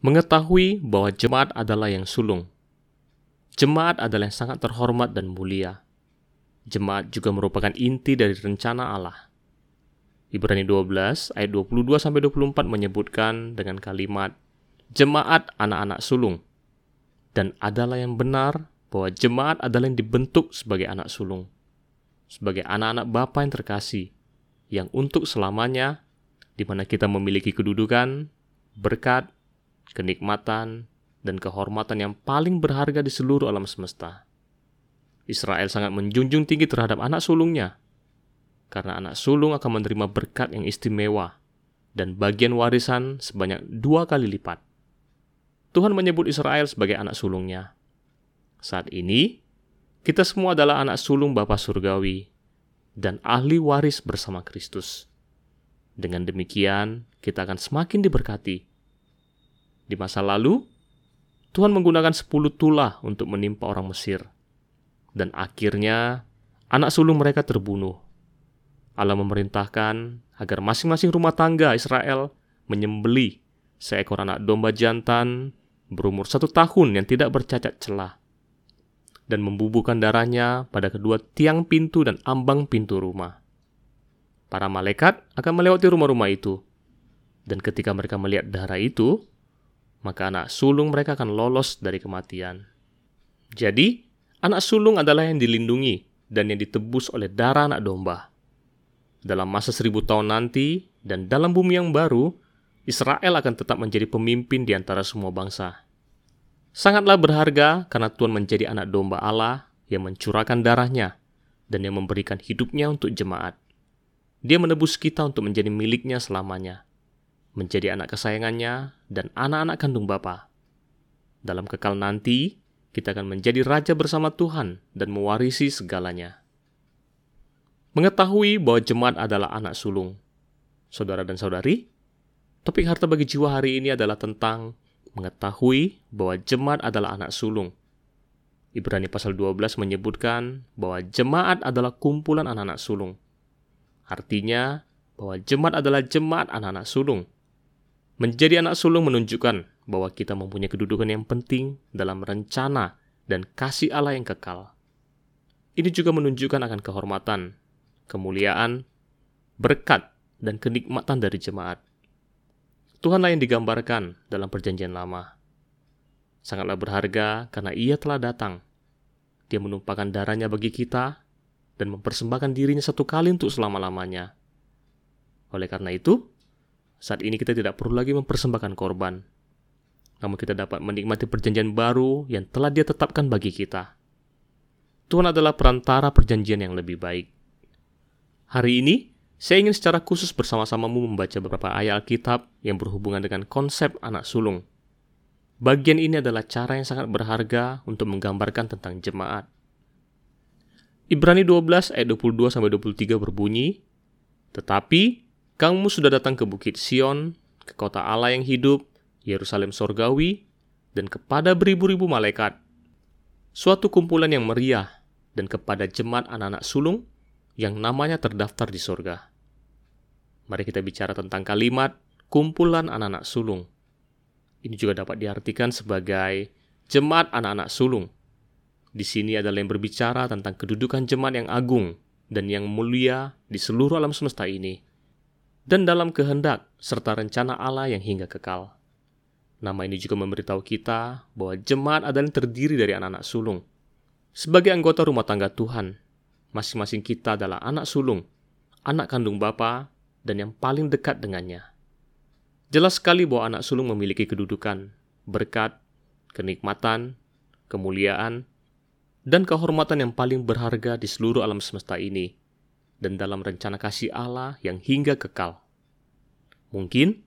Mengetahui bahwa jemaat adalah yang sulung. Jemaat adalah yang sangat terhormat dan mulia. Jemaat juga merupakan inti dari rencana Allah. Ibrani 12 ayat 22 sampai 24 menyebutkan dengan kalimat jemaat anak-anak sulung dan adalah yang benar bahwa jemaat adalah yang dibentuk sebagai anak sulung, sebagai anak-anak Bapa yang terkasih, yang untuk selamanya di mana kita memiliki kedudukan, berkat, kenikmatan, dan kehormatan yang paling berharga di seluruh alam semesta. Israel sangat menjunjung tinggi terhadap anak sulungnya, karena anak sulung akan menerima berkat yang istimewa dan bagian warisan sebanyak dua kali lipat. Tuhan menyebut Israel sebagai anak sulungnya. Saat ini, kita semua adalah anak sulung Bapa Surgawi dan ahli waris bersama Kristus. Dengan demikian, kita akan semakin diberkati. Di masa lalu, Tuhan menggunakan sepuluh tulah untuk menimpa orang Mesir. Dan akhirnya, anak sulung mereka terbunuh. Allah memerintahkan agar masing-masing rumah tangga Israel menyembeli seekor anak domba jantan berumur satu tahun yang tidak bercacat celah dan membubuhkan darahnya pada kedua tiang pintu dan ambang pintu rumah. Para malaikat akan melewati rumah-rumah itu, dan ketika mereka melihat darah itu, maka anak sulung mereka akan lolos dari kematian. Jadi, anak sulung adalah yang dilindungi dan yang ditebus oleh darah anak domba. Dalam masa seribu tahun nanti dan dalam bumi yang baru, Israel akan tetap menjadi pemimpin di antara semua bangsa. Sangatlah berharga karena Tuhan menjadi anak domba Allah yang mencurahkan darahnya dan yang memberikan hidupnya untuk jemaat. Dia menebus kita untuk menjadi miliknya selamanya menjadi anak kesayangannya dan anak-anak kandung Bapa. Dalam kekal nanti, kita akan menjadi raja bersama Tuhan dan mewarisi segalanya. Mengetahui bahwa jemaat adalah anak sulung. Saudara dan saudari, topik harta bagi jiwa hari ini adalah tentang mengetahui bahwa jemaat adalah anak sulung. Ibrani pasal 12 menyebutkan bahwa jemaat adalah kumpulan anak-anak sulung. Artinya bahwa jemaat adalah jemaat anak-anak sulung Menjadi anak sulung menunjukkan bahwa kita mempunyai kedudukan yang penting dalam rencana dan kasih Allah yang kekal. Ini juga menunjukkan akan kehormatan, kemuliaan, berkat, dan kenikmatan dari jemaat. Tuhanlah yang digambarkan dalam perjanjian lama. Sangatlah berharga karena ia telah datang. Dia menumpahkan darahnya bagi kita dan mempersembahkan dirinya satu kali untuk selama-lamanya. Oleh karena itu, saat ini kita tidak perlu lagi mempersembahkan korban. Namun kita dapat menikmati perjanjian baru yang telah dia tetapkan bagi kita. Tuhan adalah perantara perjanjian yang lebih baik. Hari ini, saya ingin secara khusus bersama-samamu membaca beberapa ayat Alkitab yang berhubungan dengan konsep anak sulung. Bagian ini adalah cara yang sangat berharga untuk menggambarkan tentang jemaat. Ibrani 12 ayat 22 sampai 23 berbunyi, "Tetapi kamu sudah datang ke Bukit Sion, ke kota Allah yang hidup, Yerusalem sorgawi, dan kepada beribu-ribu malaikat. Suatu kumpulan yang meriah, dan kepada jemaat anak-anak sulung yang namanya terdaftar di sorga. Mari kita bicara tentang kalimat kumpulan anak-anak sulung. Ini juga dapat diartikan sebagai jemaat anak-anak sulung. Di sini adalah yang berbicara tentang kedudukan jemaat yang agung dan yang mulia di seluruh alam semesta ini dan dalam kehendak serta rencana Allah yang hingga kekal. Nama ini juga memberitahu kita bahwa jemaat adalah yang terdiri dari anak-anak sulung. Sebagai anggota rumah tangga Tuhan, masing-masing kita adalah anak sulung, anak kandung Bapa, dan yang paling dekat dengannya. Jelas sekali bahwa anak sulung memiliki kedudukan, berkat, kenikmatan, kemuliaan, dan kehormatan yang paling berharga di seluruh alam semesta ini, dan dalam rencana kasih Allah yang hingga kekal. Mungkin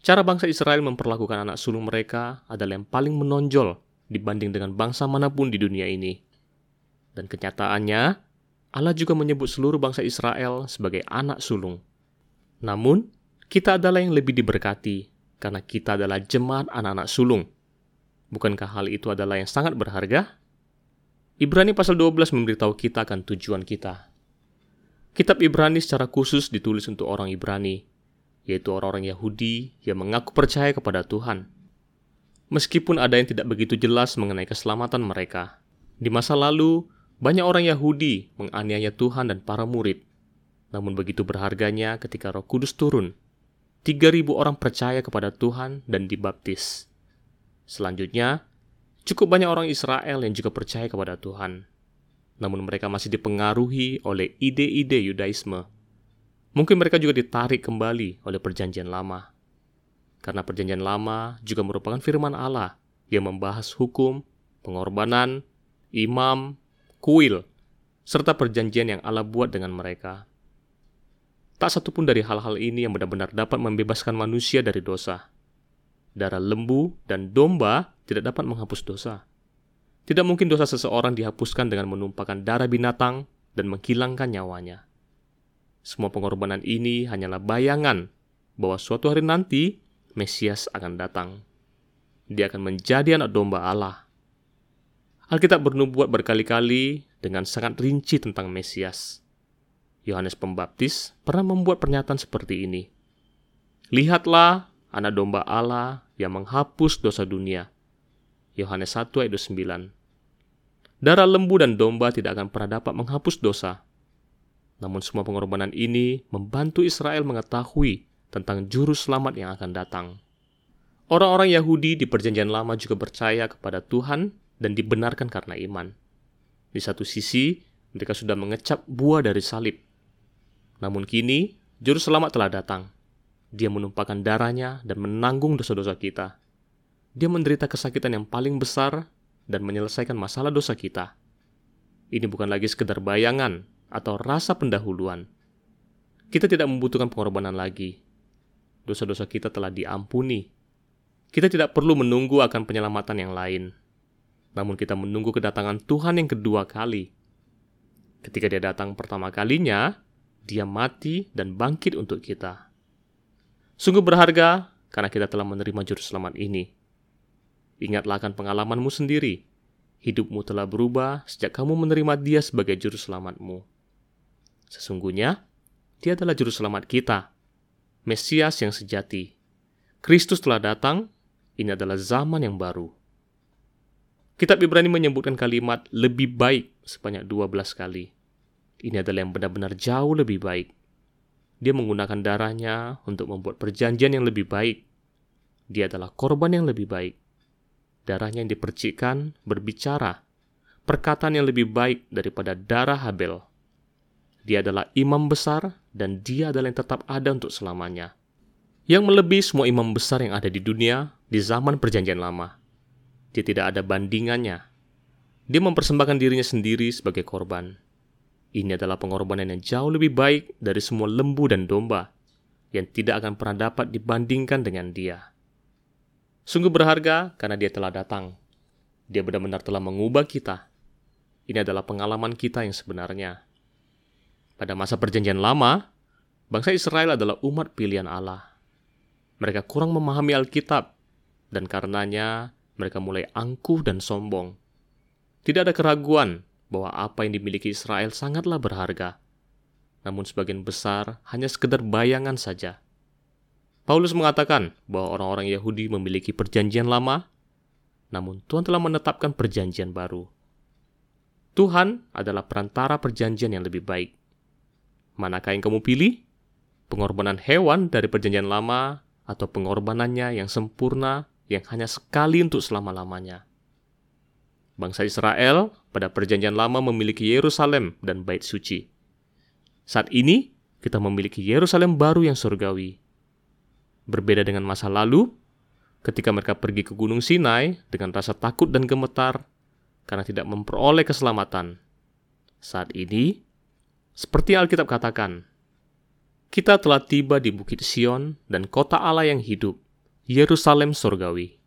cara bangsa Israel memperlakukan anak sulung mereka adalah yang paling menonjol dibanding dengan bangsa mana pun di dunia ini. Dan kenyataannya, Allah juga menyebut seluruh bangsa Israel sebagai anak sulung. Namun, kita adalah yang lebih diberkati karena kita adalah jemaat anak-anak sulung. Bukankah hal itu adalah yang sangat berharga? Ibrani pasal 12 memberitahu kita akan tujuan kita. Kitab Ibrani secara khusus ditulis untuk orang Ibrani, yaitu orang-orang Yahudi yang mengaku percaya kepada Tuhan. Meskipun ada yang tidak begitu jelas mengenai keselamatan mereka, di masa lalu banyak orang Yahudi menganiaya Tuhan dan para murid. Namun begitu berharganya ketika Roh Kudus turun. 3000 orang percaya kepada Tuhan dan dibaptis. Selanjutnya, cukup banyak orang Israel yang juga percaya kepada Tuhan. Namun mereka masih dipengaruhi oleh ide-ide Yudaisme. Mungkin mereka juga ditarik kembali oleh perjanjian lama karena perjanjian lama juga merupakan firman Allah yang membahas hukum, pengorbanan, imam, kuil, serta perjanjian yang Allah buat dengan mereka. Tak satu pun dari hal-hal ini yang benar-benar dapat membebaskan manusia dari dosa. Darah lembu dan domba tidak dapat menghapus dosa. Tidak mungkin dosa seseorang dihapuskan dengan menumpahkan darah binatang dan menghilangkan nyawanya. Semua pengorbanan ini hanyalah bayangan bahwa suatu hari nanti Mesias akan datang. Dia akan menjadi anak domba Allah. Alkitab bernubuat berkali-kali dengan sangat rinci tentang Mesias. Yohanes Pembaptis pernah membuat pernyataan seperti ini. Lihatlah anak domba Allah yang menghapus dosa dunia. Yohanes 1 ayat 9. Darah lembu dan domba tidak akan pernah dapat menghapus dosa. Namun semua pengorbanan ini membantu Israel mengetahui tentang juru selamat yang akan datang. Orang-orang Yahudi di Perjanjian Lama juga percaya kepada Tuhan dan dibenarkan karena iman. Di satu sisi, mereka sudah mengecap buah dari salib. Namun kini, juru selamat telah datang. Dia menumpahkan darahnya dan menanggung dosa-dosa kita. Dia menderita kesakitan yang paling besar dan menyelesaikan masalah dosa kita. Ini bukan lagi sekedar bayangan atau rasa pendahuluan. Kita tidak membutuhkan pengorbanan lagi, dosa-dosa kita telah diampuni. Kita tidak perlu menunggu akan penyelamatan yang lain, namun kita menunggu kedatangan Tuhan yang kedua kali. Ketika Dia datang pertama kalinya, Dia mati dan bangkit untuk kita. Sungguh berharga karena kita telah menerima Juru Selamat ini. Ingatlah akan pengalamanmu sendiri. Hidupmu telah berubah sejak kamu menerima Dia sebagai Juru Selamatmu. Sesungguhnya, Dia adalah Juru Selamat kita Mesias yang sejati. Kristus telah datang, ini adalah zaman yang baru. Kitab Ibrani menyebutkan kalimat lebih baik sebanyak 12 kali. Ini adalah yang benar-benar jauh lebih baik. Dia menggunakan darahnya untuk membuat perjanjian yang lebih baik. Dia adalah korban yang lebih baik. Darahnya yang dipercikkan berbicara, perkataan yang lebih baik daripada darah Habel. Dia adalah imam besar dan dia adalah yang tetap ada untuk selamanya. Yang melebihi semua imam besar yang ada di dunia di zaman perjanjian lama. Dia tidak ada bandingannya. Dia mempersembahkan dirinya sendiri sebagai korban. Ini adalah pengorbanan yang jauh lebih baik dari semua lembu dan domba yang tidak akan pernah dapat dibandingkan dengan dia. Sungguh berharga karena dia telah datang. Dia benar-benar telah mengubah kita. Ini adalah pengalaman kita yang sebenarnya. Pada masa Perjanjian Lama, bangsa Israel adalah umat pilihan Allah. Mereka kurang memahami Alkitab, dan karenanya mereka mulai angkuh dan sombong. Tidak ada keraguan bahwa apa yang dimiliki Israel sangatlah berharga. Namun sebagian besar hanya sekedar bayangan saja. Paulus mengatakan bahwa orang-orang Yahudi memiliki perjanjian lama, namun Tuhan telah menetapkan perjanjian baru. Tuhan adalah perantara perjanjian yang lebih baik. Manakah yang kamu pilih? Pengorbanan hewan dari perjanjian lama atau pengorbanannya yang sempurna yang hanya sekali untuk selama-lamanya? Bangsa Israel pada perjanjian lama memiliki Yerusalem dan bait suci. Saat ini, kita memiliki Yerusalem baru yang surgawi. Berbeda dengan masa lalu, ketika mereka pergi ke Gunung Sinai dengan rasa takut dan gemetar karena tidak memperoleh keselamatan. Saat ini, seperti Alkitab katakan, kita telah tiba di Bukit Sion dan kota Allah yang hidup, Yerusalem surgawi.